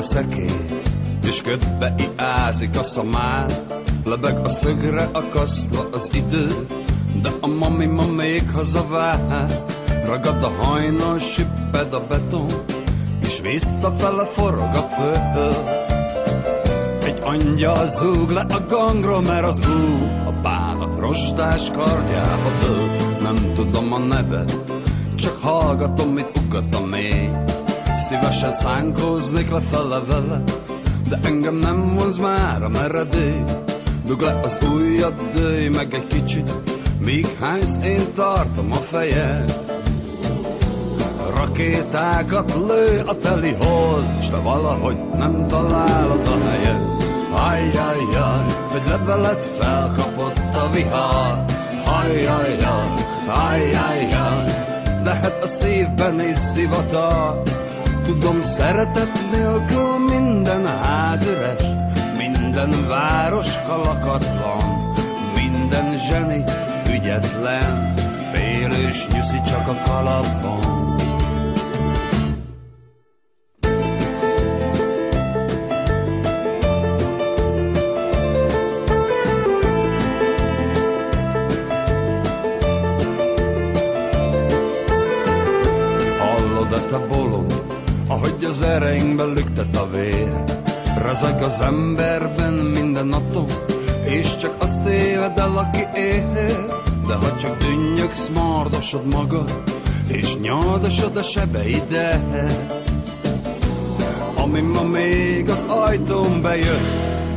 a szekély, és ködbe iázik a szamár, lebeg a szögre akasztva az idő, de a mami ma még hazavár, ragad a hajnal, sipped a beton, és visszafele forog a föld. Egy angyal zúg le a gangról, mert az ú, a bánat rostás kardjába dől. Nem tudom a nevet, csak hallgatom, mit ugat a mély. Szívesen szánkóznék lefele vele, de engem nem hoz már a meredély. Dug le az ujjad, dőj meg egy kicsit, míg hánysz én tartom a fejed. Rakétákat lő a teli hold, s te valahogy nem találod a helyet. Ajjajjaj, hogy levelet felkapott a vihar. Ajjajjaj, ajjajjaj, lehet a szívben is zivatar. Tudom, szeretet nélkül minden ház üres, minden város kalakatlan, minden zseni ügyetlen, félős nyuszi csak a kalapban. Lüktet a vér? Rezeg az emberben minden atom, és csak azt éved el, aki él. De ha csak dünnyögsz, mardosod magad, és nyaldosod a sebeidet. Ami ma még az ajtón bejön,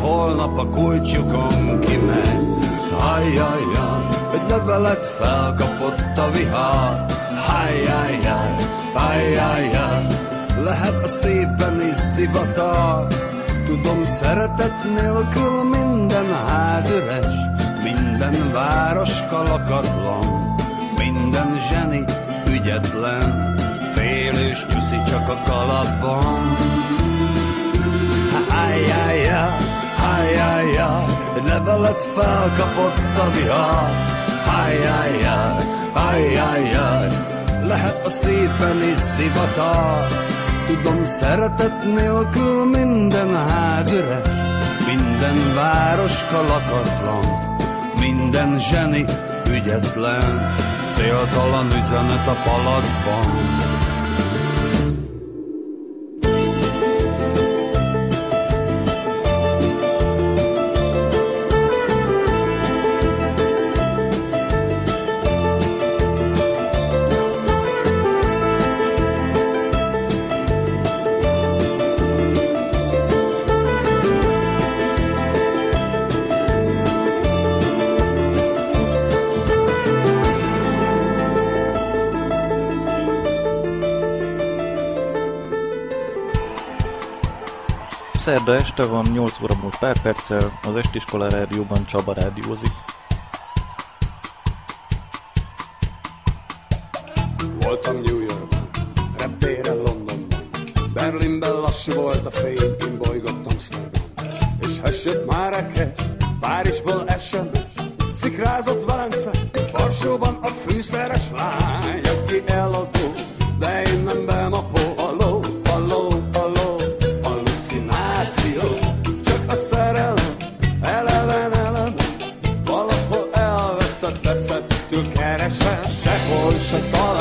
holnap a kulcsukon kimegy. Ajjajjaj, egy levelet felkapott a vihar. Ajjajjaj, ajjajjaj, lehet a szívben is zivatar. Tudom, szeretet nélkül minden ház üres, minden város kalakatlan, minden zseni ügyetlen, félős nyuszi csak a kalapban. Ajjajjaj, egy levelet felkapott a vihar. Ajjajjaj, ajjajjaj, lehet a szépen is zivatar. Tudom, szeretet nélkül minden ház minden város kalakatlan, minden zseni ügyetlen, céltalan üzenet a palacban. Szerda este van, 8 óra múlt pár perccel, az Estiskola Rádióban Csaba rádiózik. Voltam New Yorkban, reptéren Londonban, Berlinben lassú volt a fény, én bolygott Amsterdam. És hessett Márekes, Párizsból SMS, szikrázott Velence, Varsóban a fűszeres lány, aki eladó, de én nem bemapó, sehol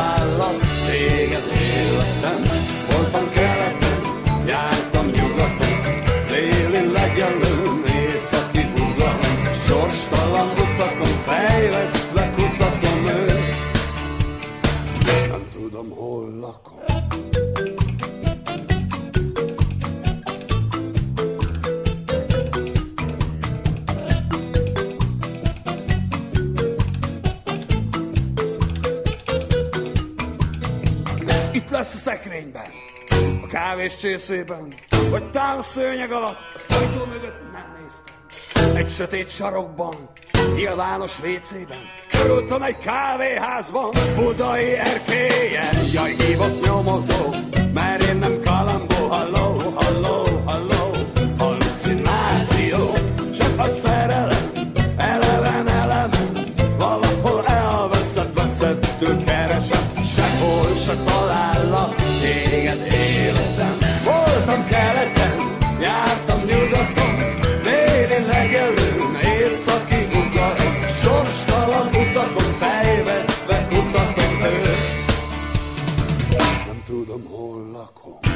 kávés csészében, vagy tán a szőnyeg alatt, az ajtó mögött nem néztem. Egy sötét sarokban, nyilvános vécében, körültem egy kávéházban, budai erkélyen, jaj, hívott nyomozó, mert én nem kalambó, halló, halló, halló, hallucináció, csak a szerelem, eleven, eleven, valahol elveszett, veszettől keresem, sehol se talállak téged életem. Jártam keleten, jártam nyugaton, déli legelőn, északi ugaron, sorstalan utakon, fejvesztve kutatom őt. Nem tudom, hol lakom.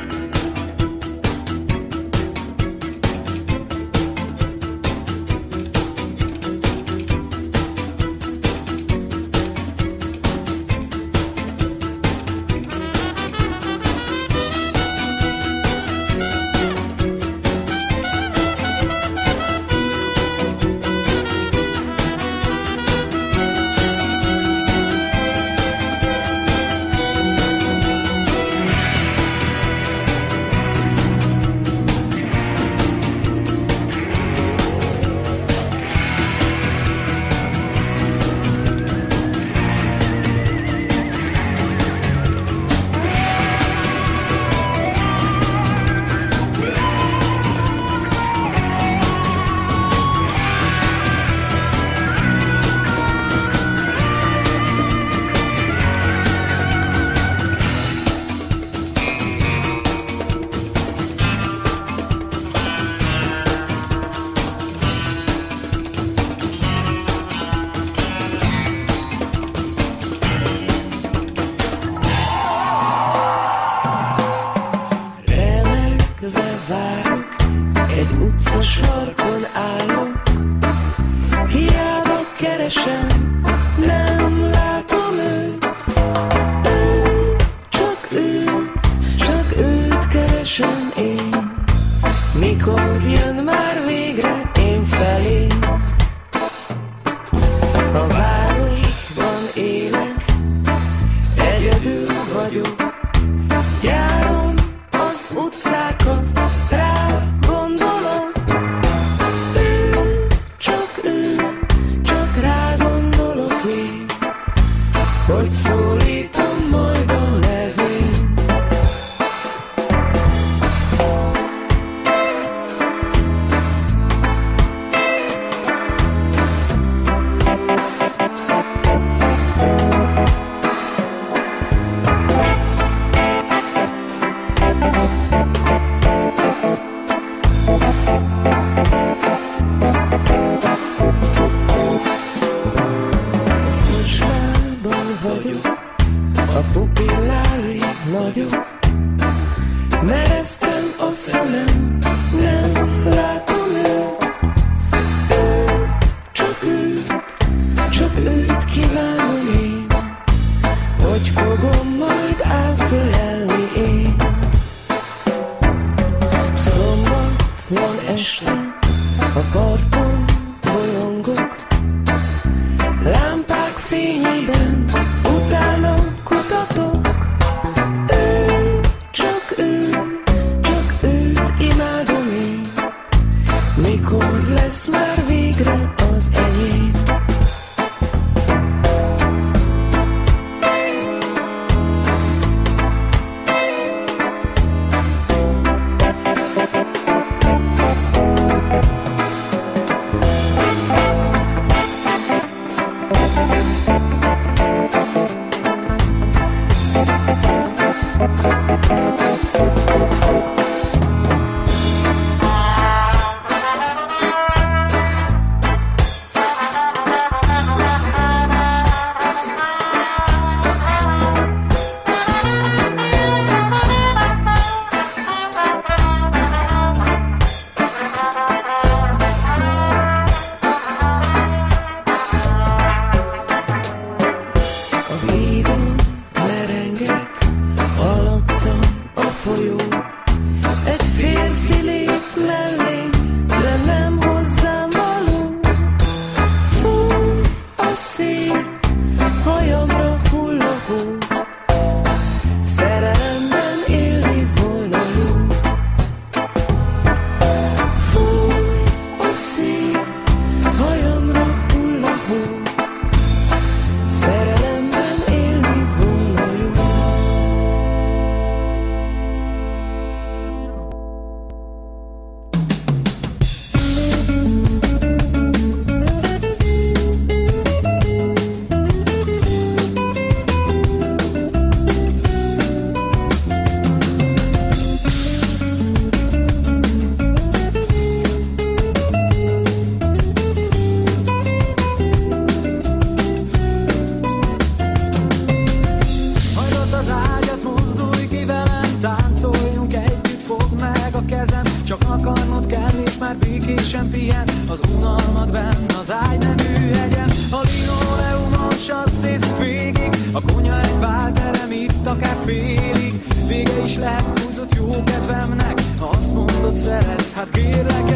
félig. Vége is lehet húzott jó kedvemnek. Ha azt mondod szeretsz, hát kérlek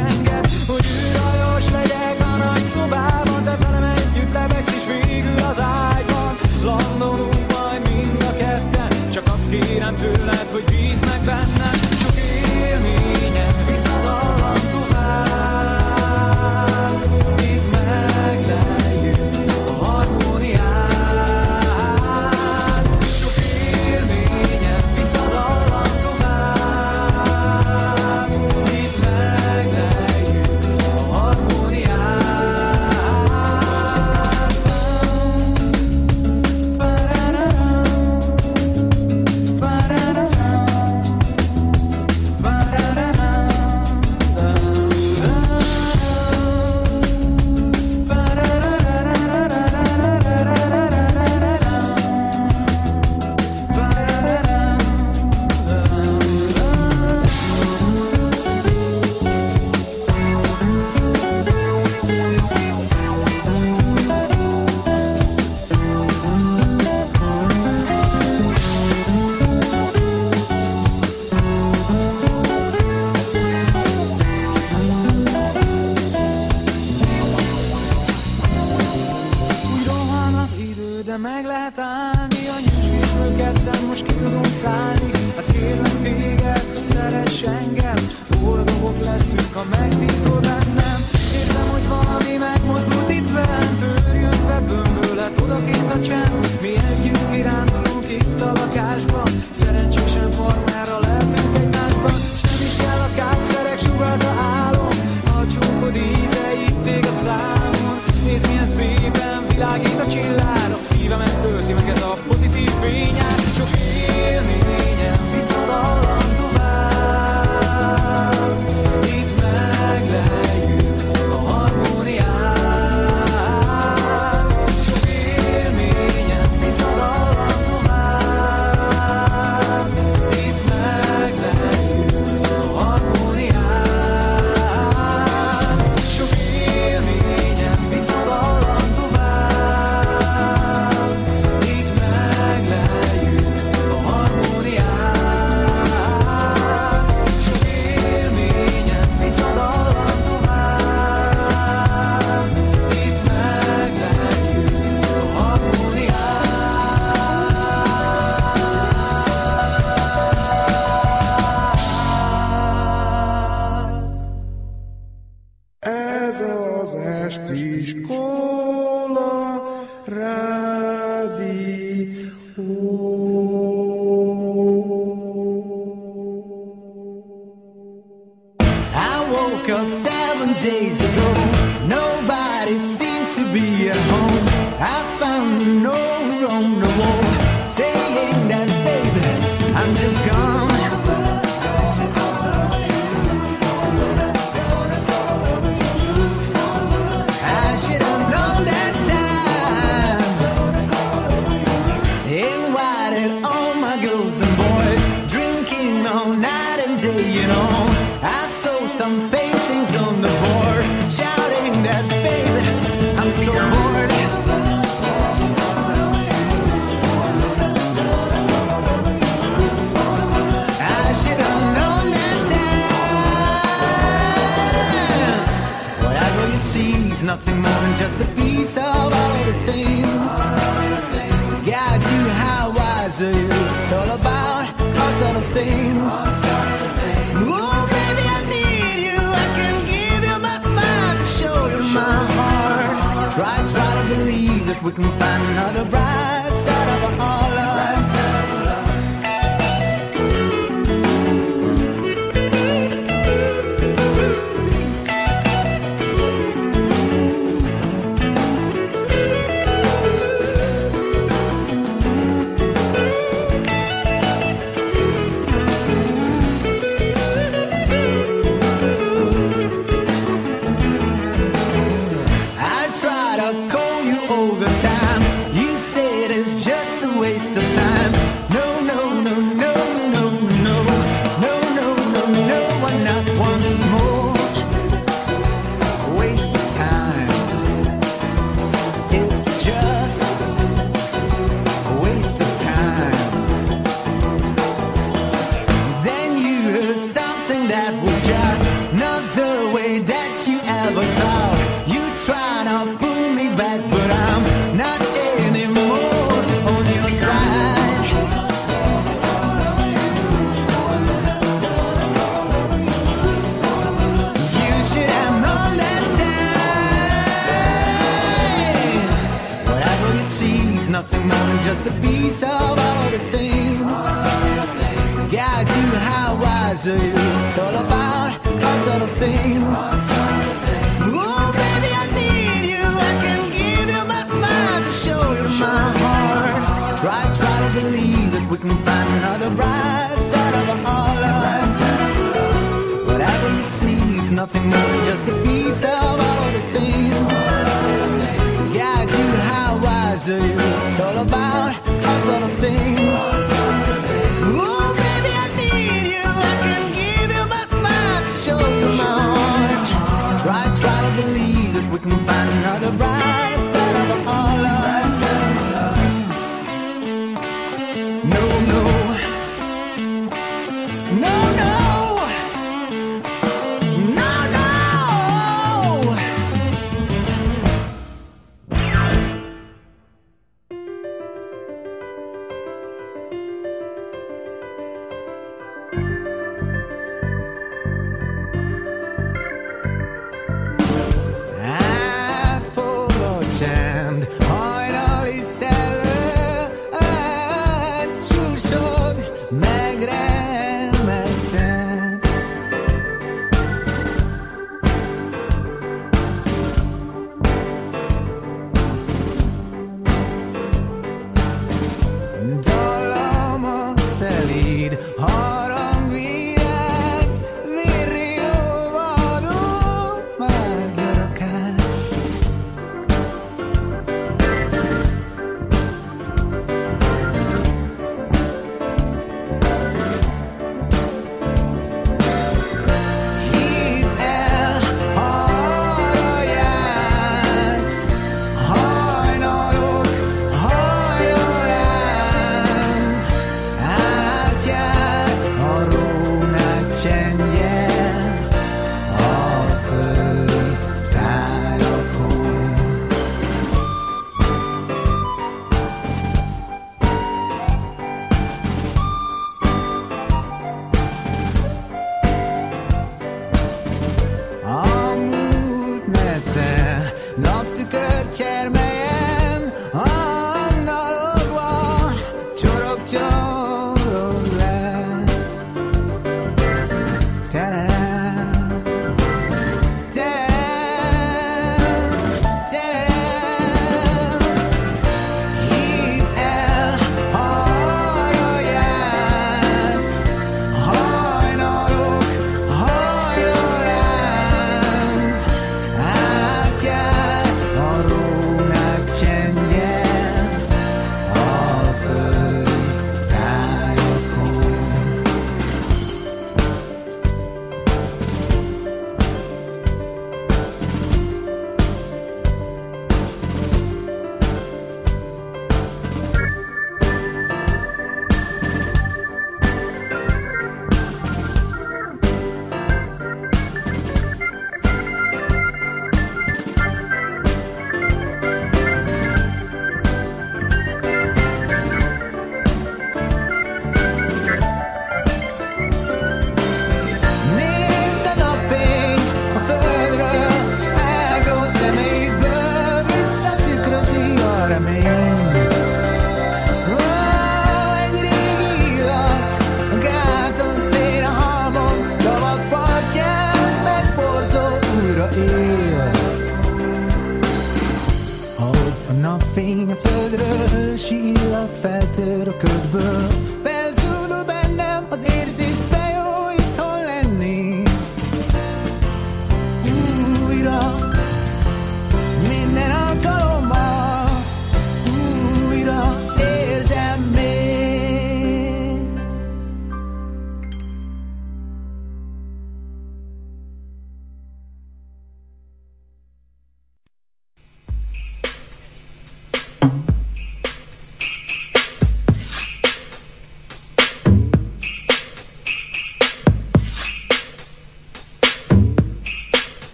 just a piece of all the things. Guides you how wise are you? It's all about all sort of things. Oh, baby, I need you. I can give you my smile to show you my heart. Try, try to believe that we can find another bride. is the piece of all the things. Guides you how wise are you? It's all about all sort things. Oh, baby, I need you. I can give you my smile to show you my heart. Try, try to believe that we can find another bright side of all of. Whatever you see is nothing more than just a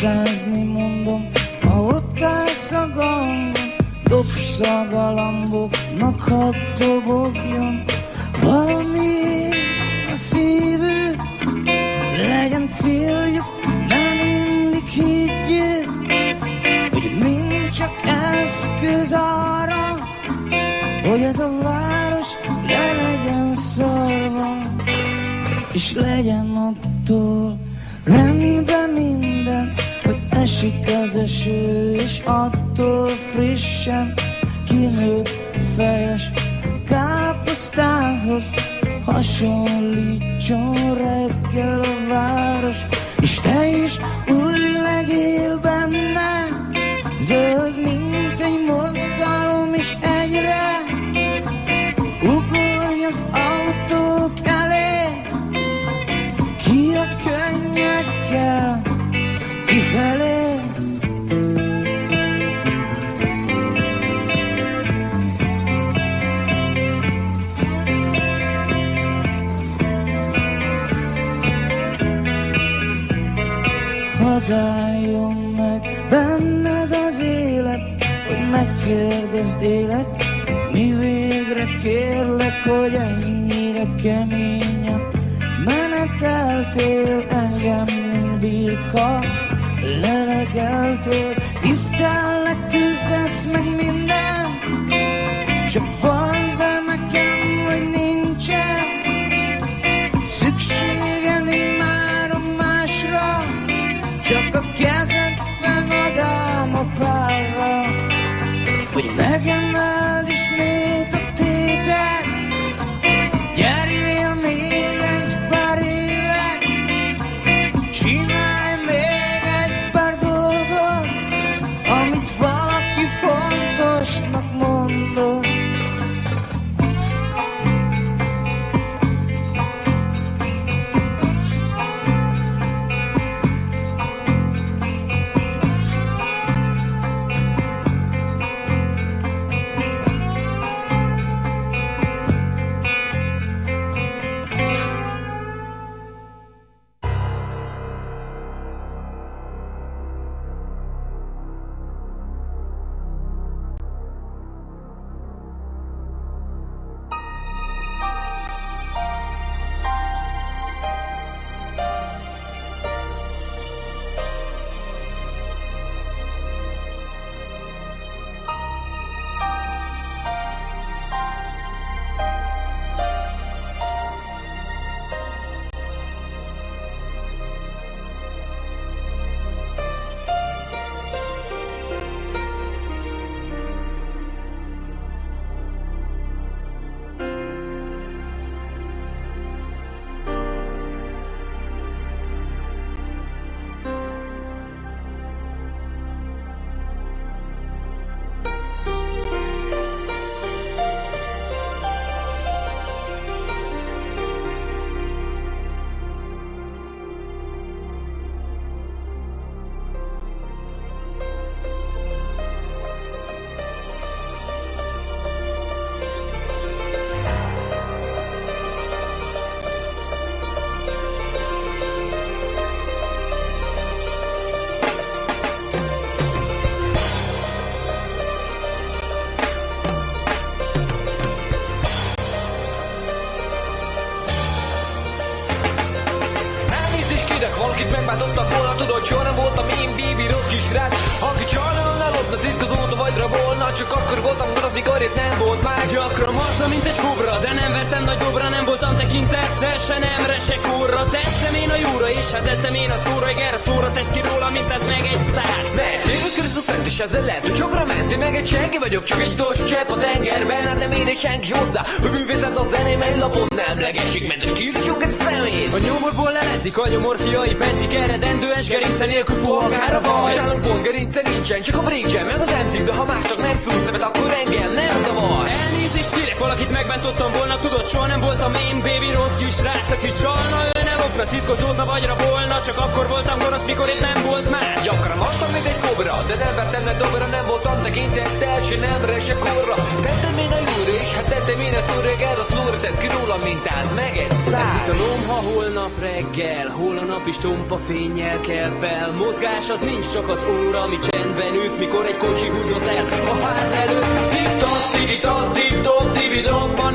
százni mondom, ha ott állsz a galambon, dobsz a galamboknak, hadd dobogjon. Valami a szívő, legyen céljuk, nem mindig higgyél, hogy mind csak eszköz arra, hogy ez a város ne legyen szarva, és legyen attól rendben esik az eső, és attól frissen kinőtt fejes káposztához. Hasonlítson reggel a város, és te is úgy legyél benne, zöld, mint élet, mi végre kérlek, hogy ennyire keményen meneteltél engem, mint birka, lelegeltél, tisztellek, küzdesz meg minden, csak van csak a kezedben vagyok, csak egy dos csepp a tengerben Hát nem ér senki hozzá, hogy művészet a zeném Egy lapon nem legesik, ment a stílus egy szemét A nyomorból leledzik a nyomorfiai pencik Eredendőes gerince nélkül pohakár a vaj. Sálunkon gerince nincsen, csak a break meg az emzik De ha másnak nem szúr szemet, akkor engem nem zavar Elnézést kérek, valakit megbántottam volna Tudod, soha nem voltam én Baby rossz kis rác, aki csalna Ő nem lopna, szitkozódna vagy rabolna Csak akkor voltam gonosz, mikor itt nem volt más Gyakran adtam, mint egy kobra, de nem vertem meg dobra, nem voltam tekintettel, se nemre, se korra. Tettem én a júra, és hát tettem én a szúra, reggel, a szlóra tesz ki rólam, mint át meg egy Ez itt a lomha holnap reggel Hol a nap is tompa fényjel kell fel Mozgás az nincs csak az óra Ami csendben üt, mikor egy kocsi húzott el A ház előtt Tip-top, tip-top, tip-top, tip-top Ha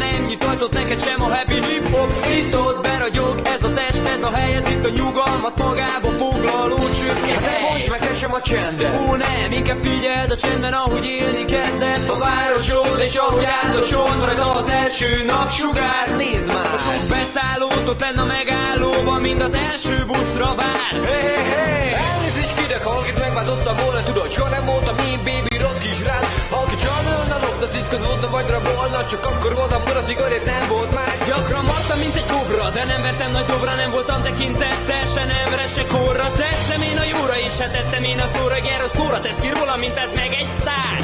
nem nyit ajtót neked sem a happy hip-hop Itt ott beragyog ez a test, ez a hely Ez itt a nyugalmat magába foglaló csürke Hát ne bonts meg te sem a csendet. Ó nem, inkább figyeld a csendben, ahogy élni kezdett A városod, és ahogy áldosod rajta az első napsugár Nézd már! A sok beszállót ott lenne a megállóban, mind az első buszra vár Hé, hé, hé! Elnézést kidek, ha akit megváltottam volna, tudod, soha nem voltam én, baby, csalna, lopna, szitkozódna, vagy rabolna, csak akkor voltam gonosz, mikor itt nem volt más. Gyakran martam, mint egy kobra, de nem vertem nagy dobra, nem voltam tekintettel, se nemre, se korra Tettem én a jóra, és hát tettem én a szóra, gyere, a szóra tesz ki róla, mint ez meg egy sztár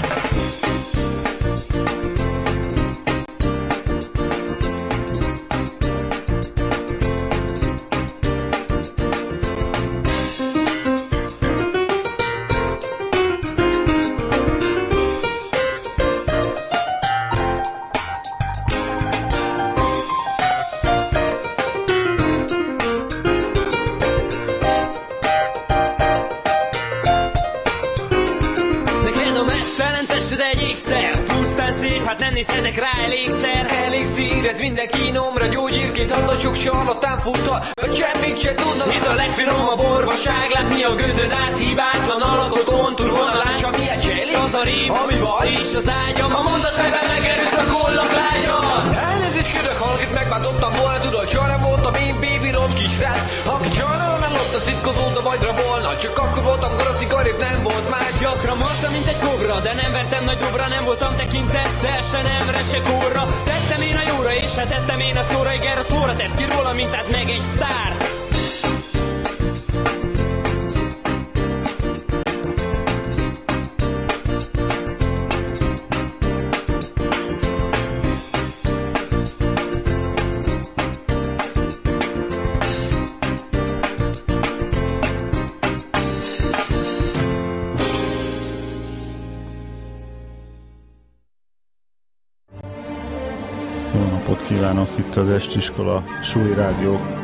kívánok, itt az Estiskola Súly Rádió.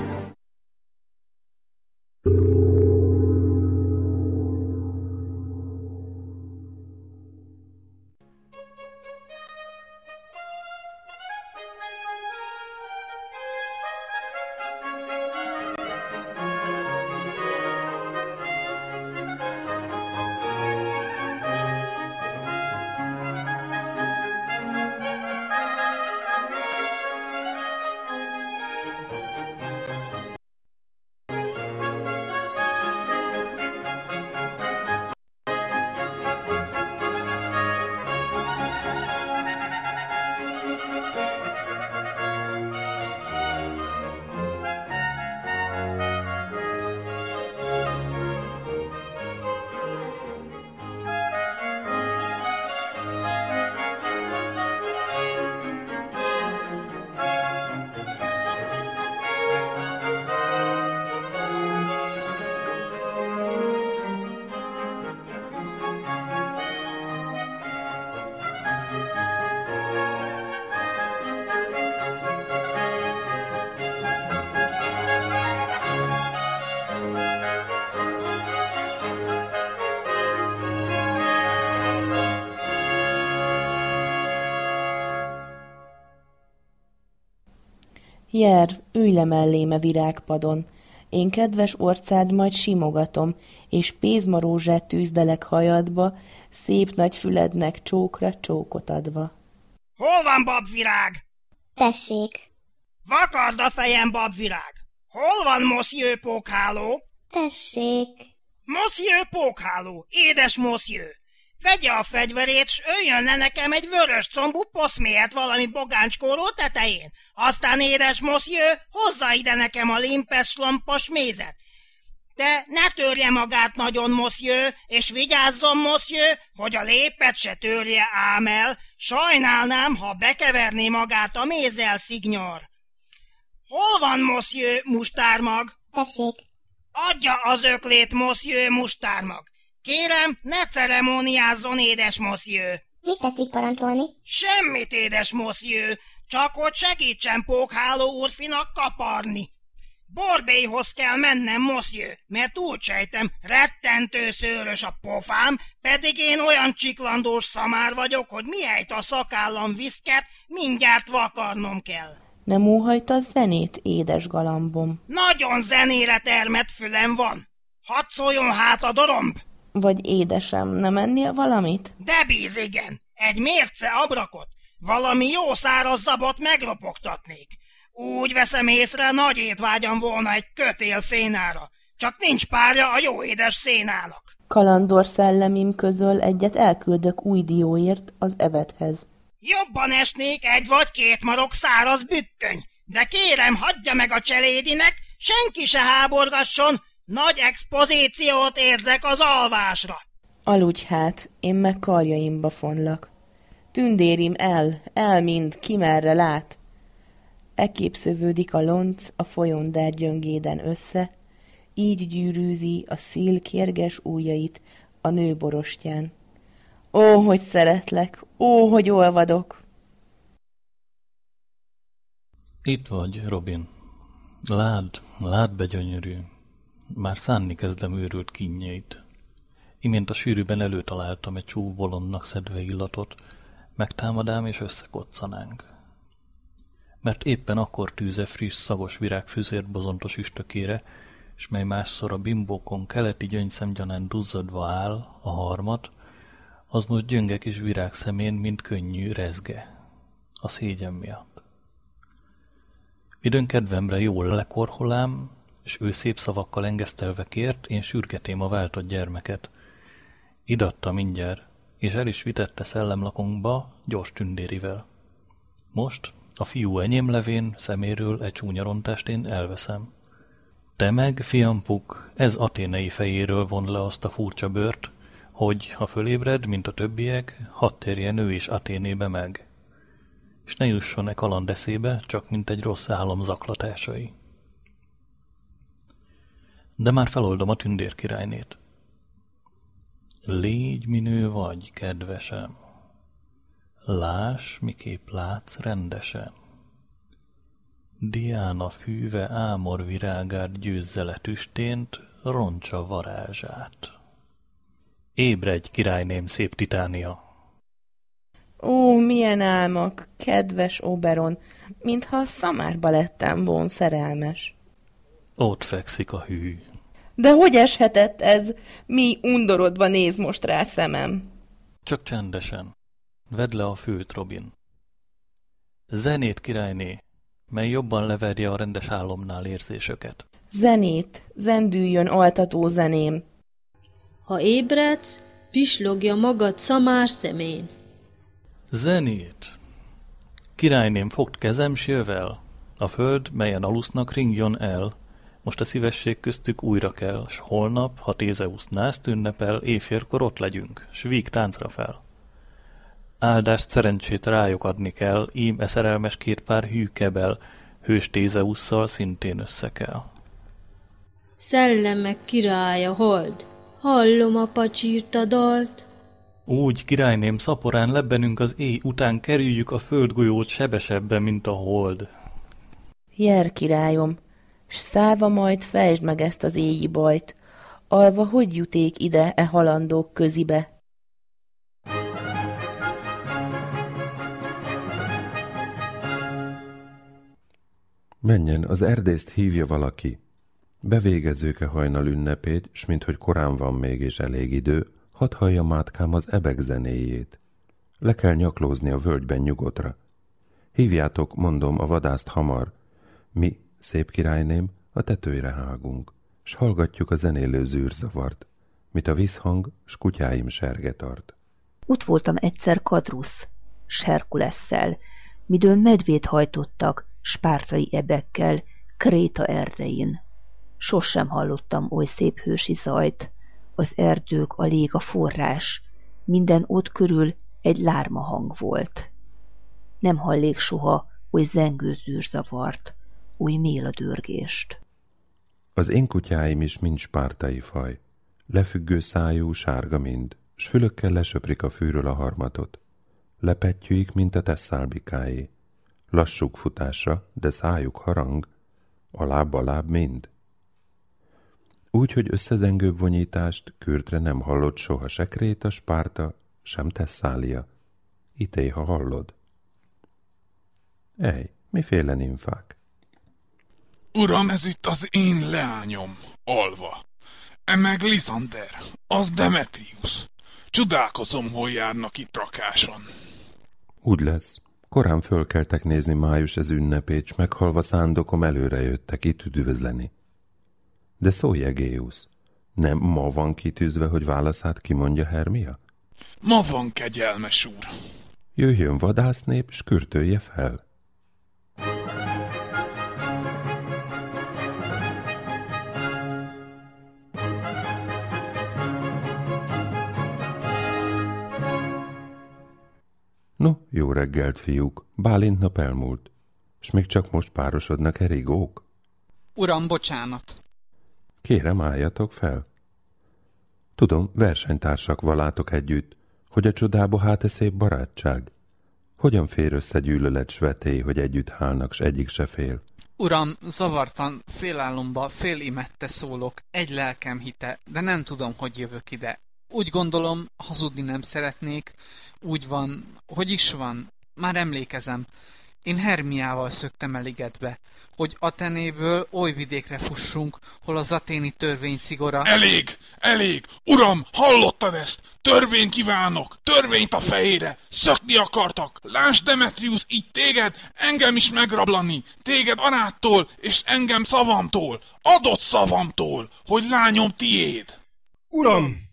Jer, ülj le mellém a virágpadon, én kedves orcád majd simogatom, és pézmarózsát tűzdelek hajadba, szép nagy fülednek csókra csókot adva. Hol van babvirág? Tessék, Vakard a fejem, babvirág! Hol van Monsieur Pókháló? tessék, Monsieur Pókháló, édes Monsieur! Vegye a fegyverét, s öljön le nekem egy vörös combú poszmélyet valami bogáncskóró tetején. Aztán, édes Monsieur, hozza ide nekem a limpes lompos mézet. De ne törje magát nagyon, Monsieur, és vigyázzon, Monsieur, hogy a lépet se törje ám el. Sajnálnám, ha bekeverné magát a mézzel, szignyor. Hol van Monsieur mustármag? Tessék. Adja az öklét, monsieur mustármag. Kérem, ne ceremóniázzon, édes monsieur. Mit tetszik parancsolni? Semmit, édes monsieur, csak hogy segítsen Pókháló úrfinak kaparni. Borbélyhoz kell mennem, monsieur, mert úgy sejtem, rettentő szőrös a pofám, pedig én olyan csiklandós szamár vagyok, hogy mihelyt a szakállam viszket, mindjárt vakarnom kell. Nem óhajta zenét, édes galambom? Nagyon zenére termett fülem van. Hadd szóljon hát a doromb! Vagy édesem, nem ennél valamit? De bíz, igen. Egy mérce abrakot, valami jó száraz zabot megropogtatnék. Úgy veszem észre, nagy étvágyam volna egy kötél szénára. Csak nincs párja a jó édes szénának. Kalandor szellemim közöl egyet elküldök új dióért az evethez. Jobban esnék egy vagy két marok száraz bükköny, de kérem, hagyja meg a cselédinek, senki se háborgasson, nagy expozíciót érzek az alvásra. Aludj hát, én meg karjaimba fonlak. Tündérim el, el mind, ki merre lát. Ekép szövődik a lonc a folyondár gyöngéden össze, így gyűrűzi a szíl kérges ujjait a nő borostyán. Ó, hogy szeretlek, ó, hogy olvadok! Itt vagy, Robin. Lád, lád be gyönyörű. Már szánni kezdem őrült kínjeit. Imént a sűrűben előtaláltam egy csúf bolondnak szedve illatot, megtámadám és összekoccanánk. Mert éppen akkor tűze friss, szagos virágfüzért bozontos üstökére, s mely másszor a bimbókon keleti gyöngyszemgyanán duzzadva áll, a harmat, az most gyönge kis virág szemén, mint könnyű rezge, a szégyen miatt. Időn kedvemre jól lekorholám, és ő szép szavakkal engesztelve kért, én sürgetém a váltott gyermeket. Idatta mindjárt, és el is vitette szellemlakunkba gyors tündérivel. Most a fiú enyém levén szeméről egy csúnya én elveszem. Te meg, fiam Puk, ez aténei fejéről von le azt a furcsa bört, hogy, ha fölébred, mint a többiek, hadd térjen ő is Aténébe meg. És ne jusson e kaland eszébe, csak mint egy rossz álom zaklatásai. De már feloldom a tündér királynét. Légy minő vagy, kedvesem. Lás, miképp látsz rendesen. Diána fűve ámor virágát győzze le tüstént, roncsa varázsát. Ébredj, királyném, szép Titánia! Ó, milyen álmak, kedves Oberon, mintha a szamárba lettem volna szerelmes. Ott fekszik a hű. De hogy eshetett ez? Mi undorodva néz most rá szemem. Csak csendesen. Vedd le a főt, Robin. Zenét, királyné, mely jobban leverje a rendes álomnál érzésöket. Zenét, zendüljön altató zeném. Ha ébredsz, pislogja magad szamár szemén. Zenét! Királyném, fogd kezem, s jövel. A föld, melyen alusznak, ringjon el. Most a szívesség köztük újra kell, s holnap, ha Tézeusz nászt ünnepel, éjfélkor ott legyünk, s víg táncra fel. Áldást szerencsét rájuk adni kell, ím e szerelmes két pár hű kebel, hős Tézeusszal szintén össze kell. Szellemek királya hold, hallom a pacsírta dalt. Úgy, királyném, szaporán lebbenünk az éj után kerüljük a földgolyót sebesebben, mint a hold. Jer, királyom, s száva majd fejtsd meg ezt az éji bajt, alva hogy juték ide e halandók közibe? Menjen, az erdészt hívja valaki. Bevégezőke hajnal ünnepét, s minthogy korán van még és elég idő, hadd hallja mátkám az ebek zenéjét. Le kell nyaklózni a völgyben nyugodra. Hívjátok, mondom, a vadászt hamar. Mi, szép királyném, a tetőre hágunk, s hallgatjuk a zenélő zűrzavart, mit a vízhang, s kutyáim serge tart. Ott voltam egyszer Kadrusz, s Herkulesszel, midőn medvét hajtottak, spártai ebekkel, Kréta erdején. Sosem hallottam oly szép hősi zajt, az erdők a lég a forrás, minden ott körül egy lárma hang volt. Nem hallék soha oly zengő zűrzavart, oly méla dörgést. Az én kutyáim is mind spártai faj. Lefüggő szájú, sárga mind, s fülökkel lesöprik a fűről a harmatot. Lepettyűik, mint a tesszálbikáé. Lassuk futásra, de szájuk harang, a láb a láb mind. Úgy, hogy összezengőbb vonyítást kürtre nem hallott soha se Kréta, Spárta, sem Tesszália. Ité, ha hallod. Ej, miféle nimfák? Uram, ez itt az én leányom, Alva. E meg Lisander, az Demetrius. Csodálkozom, hol járnak itt rakáson. Úgy lesz. Korán fölkeltek nézni május ez ünnepét, s meghalva szándokom előre jöttek itt üdvözleni. De szólj, Egéusz, nem ma van kitűzve, hogy válaszát kimondja Hermia? Ma van, kegyelmes úr. Jöjjön vadásznép, s kürtölje fel. No, jó reggelt, fiúk. Bálint nap elmúlt. S még csak most párosodnak erigók? Uram, bocsánat. Kérem, álljatok fel. Tudom, versenytársak valátok együtt, hogy a csodába hát e szép barátság. Hogyan fér össze gyűlölet s vetély, hogy együtt hálnak, s egyik se fél? Uram, zavartan, félálomba, fél imette szólok, egy lelkem hite, de nem tudom, hogy jövök ide. Úgy gondolom, hazudni nem szeretnék, úgy van, hogy is van, már emlékezem. Én Hermiával szöktem el ligetbe, hogy Atenéből oly vidékre fussunk, hol az aténi törvény szigora... Elég! Elég! Uram, hallottad ezt? Törvény kívánok! Törvényt a fejére! Szökni akartak! Lásd, Demetrius, így téged, engem is megrablani! Téged aráttól, és engem szavamtól! Adott szavamtól, hogy lányom tiéd! Uram,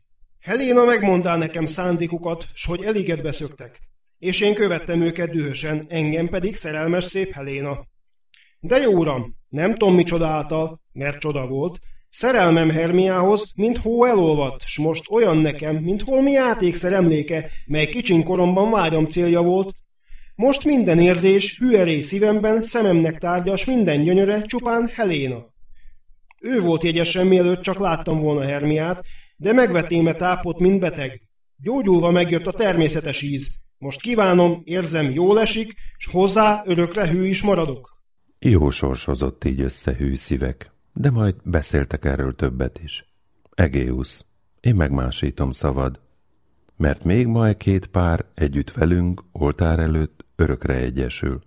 Helena megmondá nekem szándékukat, s hogy elégedbe szöktek. És én követtem őket dühösen, engem pedig szerelmes szép Helena. De jó uram, nem tudom mi által, mert csoda volt, szerelmem Hermiához, mint hó elolvadt, s most olyan nekem, mint holmi játékszer emléke, mely kicsin koromban vágyam célja volt. Most minden érzés, hüeré szívemben, szememnek tárgyas, minden gyönyöre, csupán Helena. Ő volt jegyesen, mielőtt csak láttam volna Hermiát, de megvetém-e tápot, mint beteg. Gyógyulva megjött a természetes íz. Most kívánom, érzem, jól esik, s hozzá örökre hű is maradok. Jó sors hozott így össze hű szívek, de majd beszéltek erről többet is. Egéusz, én megmásítom szavad, mert még majd két pár együtt velünk, oltár előtt örökre egyesül.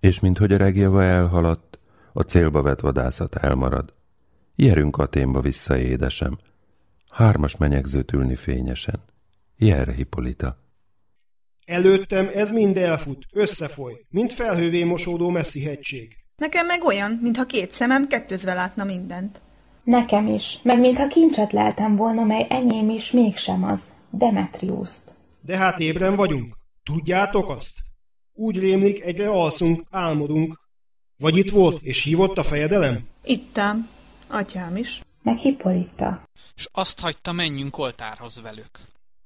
És minthogy a regjava elhaladt, a célba vett vadászat elmarad. Jerünk Aténba vissza, édesem, hármas menyegzőt ülni fényesen. Jer, Hippolita. Előttem ez mind elfut, összefoly, mint felhővé mosódó messzi hegység. Nekem meg olyan, mintha két szemem kettőzve látna mindent. Nekem is, meg mintha kincset leltem volna, mely enyém is mégsem az, Demetriuszt. De hát ébren vagyunk, tudjátok azt? Úgy rémlik, egyre alszunk, álmodunk. Vagy itt volt, és hívott a fejedelem? Ittam, atyám is. Meg Hippolita. És azt hagyta, menjünk oltárhoz velük.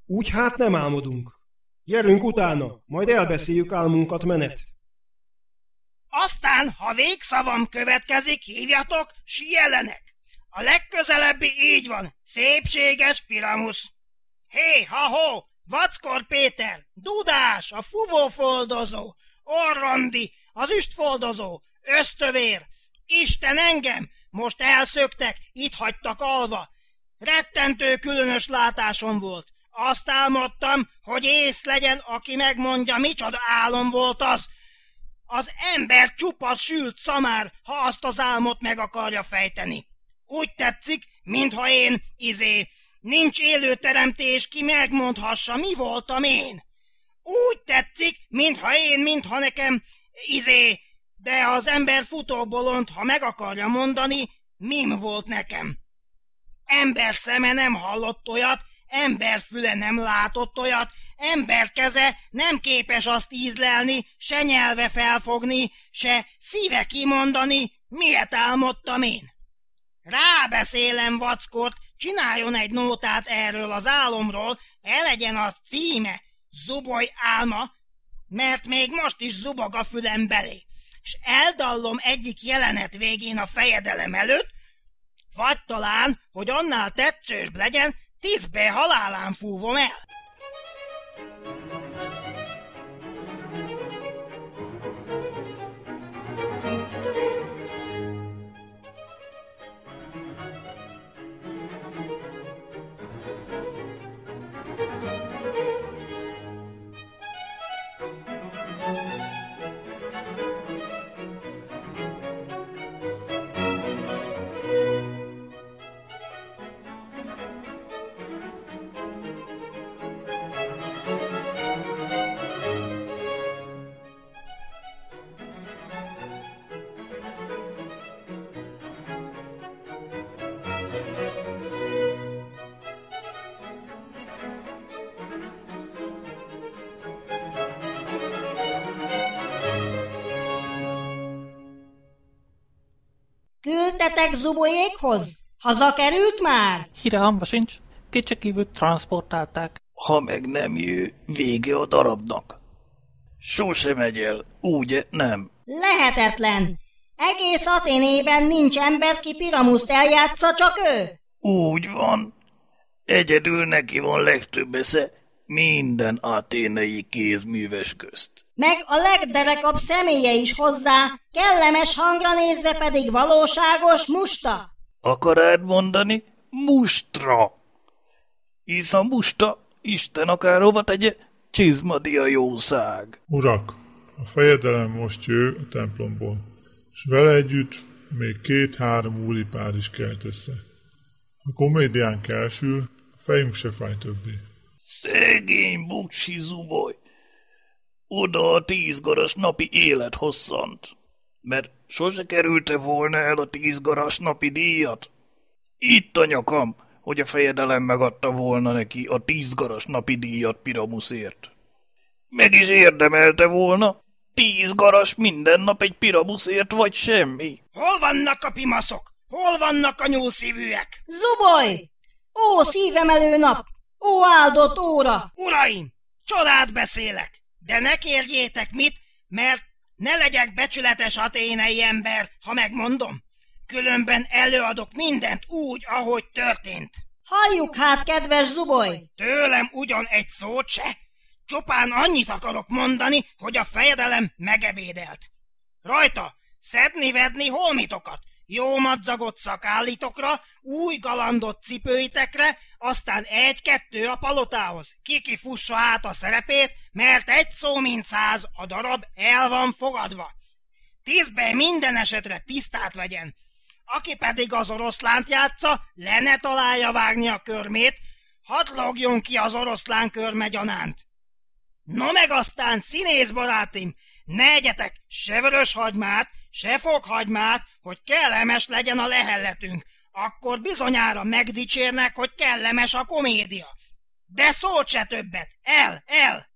Úgy hát nem álmodunk. Gyerünk utána, majd elbeszéljük álmunkat menet. Aztán, ha végszavam következik, hívjatok, s jelenek. A legközelebbi így van, szépséges Piramus. Hé, ha-ho, Vackor Péter, Dudás, a fuvófoldozó, Orrondi, az üstfoldozó, ösztövér, Isten engem, most elszöktek, itt hagytak alva. Rettentő különös látásom volt. Azt álmodtam, hogy ész legyen, aki megmondja, micsoda álom volt az. Az ember csupasz sült szamár, ha azt az álmot meg akarja fejteni. Úgy tetszik, mintha én, izé, nincs élő teremtés, ki megmondhassa, mi voltam én. Úgy tetszik, mintha én, mintha nekem, izé, de az ember futóbolond, ha meg akarja mondani, mim volt nekem. Ember szeme nem hallott olyat, ember füle nem látott olyat, ember keze nem képes azt ízlelni, se nyelve felfogni, se szíve kimondani, miért álmodtam én. Rábeszélem vackort, csináljon egy nótát erről az álomról, elegyen az címe, zuboly álma, mert még most is zubog a fülem belé, és eldallom egyik jelenet végén a fejedelem előtt, Vagy talán, hogy annál tetszősbb legyen, tízbe halálán fúvom el. Küldtetek Zubolyékhoz? Hazakerült már? Hamba sincs. Kétségkívül transportálták. Ha meg nem jő, vége a darabnak. Sose megy el, úgy nem. Lehetetlen. Egész Aténében nincs ember, ki Piramuszt eljátsza, csak ő. Úgy van. Egyedül neki van legtöbb esze minden aténai kézműves közt. Meg a legderekabb személye is hozzá, kellemes hangra nézve pedig valóságos musta. Akarád mondani? Mustra! Hisz a musta, Isten akárhova tegye, csizmadia jószág. Urak, a fejedelem most jő a templomból, és vele együtt még két-három úri pár is kelt össze. A komédiánk elsül, a fejünk se fáj többé. Szegény buksi zuboly! Oda a tíz garas napi élet hosszant, mert sose kerülte volna el a tíz garas napi díjat. Itt a nyakam, hogy a fejedelem megadta volna neki a tíz garas napi díjat Piramuszért. Meg is érdemelte volna, tíz garas minden nap egy Piramuszért vagy semmi. Hol vannak a pimaszok? Hol vannak a nyúlszívűek? Zuboly! Ó, szívemelő nap! Ó, áldott óra! Uraim, csodát beszélek, de ne kérjétek mit, mert ne legyek becsületes aténei ember, ha megmondom. Különben előadok mindent úgy, ahogy történt. Halljuk hát, kedves Zuboly! Tőlem ugyan egy szót se, csupán annyit akarok mondani, hogy a fejedelem megebédelt. Rajta szedni-vedni holmitokat, jó madzagot szakállitokra, új galandot cipőitekre, aztán egy-kettő a palotához. Kiki fussa át a szerepét, mert egy szó mint száz, a darab el van fogadva. Tízbe minden esetre tisztát vegyen. Aki pedig az oroszlánt játsza, le ne találja vágni a körmét, hadd logjon ki az oroszlán körme gyanánt. No meg aztán, színész barátim, ne egyetek se vörös hagymát, se fokhagymát, hogy kellemes legyen a lehelletünk. Akkor bizonyára megdicsérnek, hogy kellemes a komédia. De szót se többet. El, el!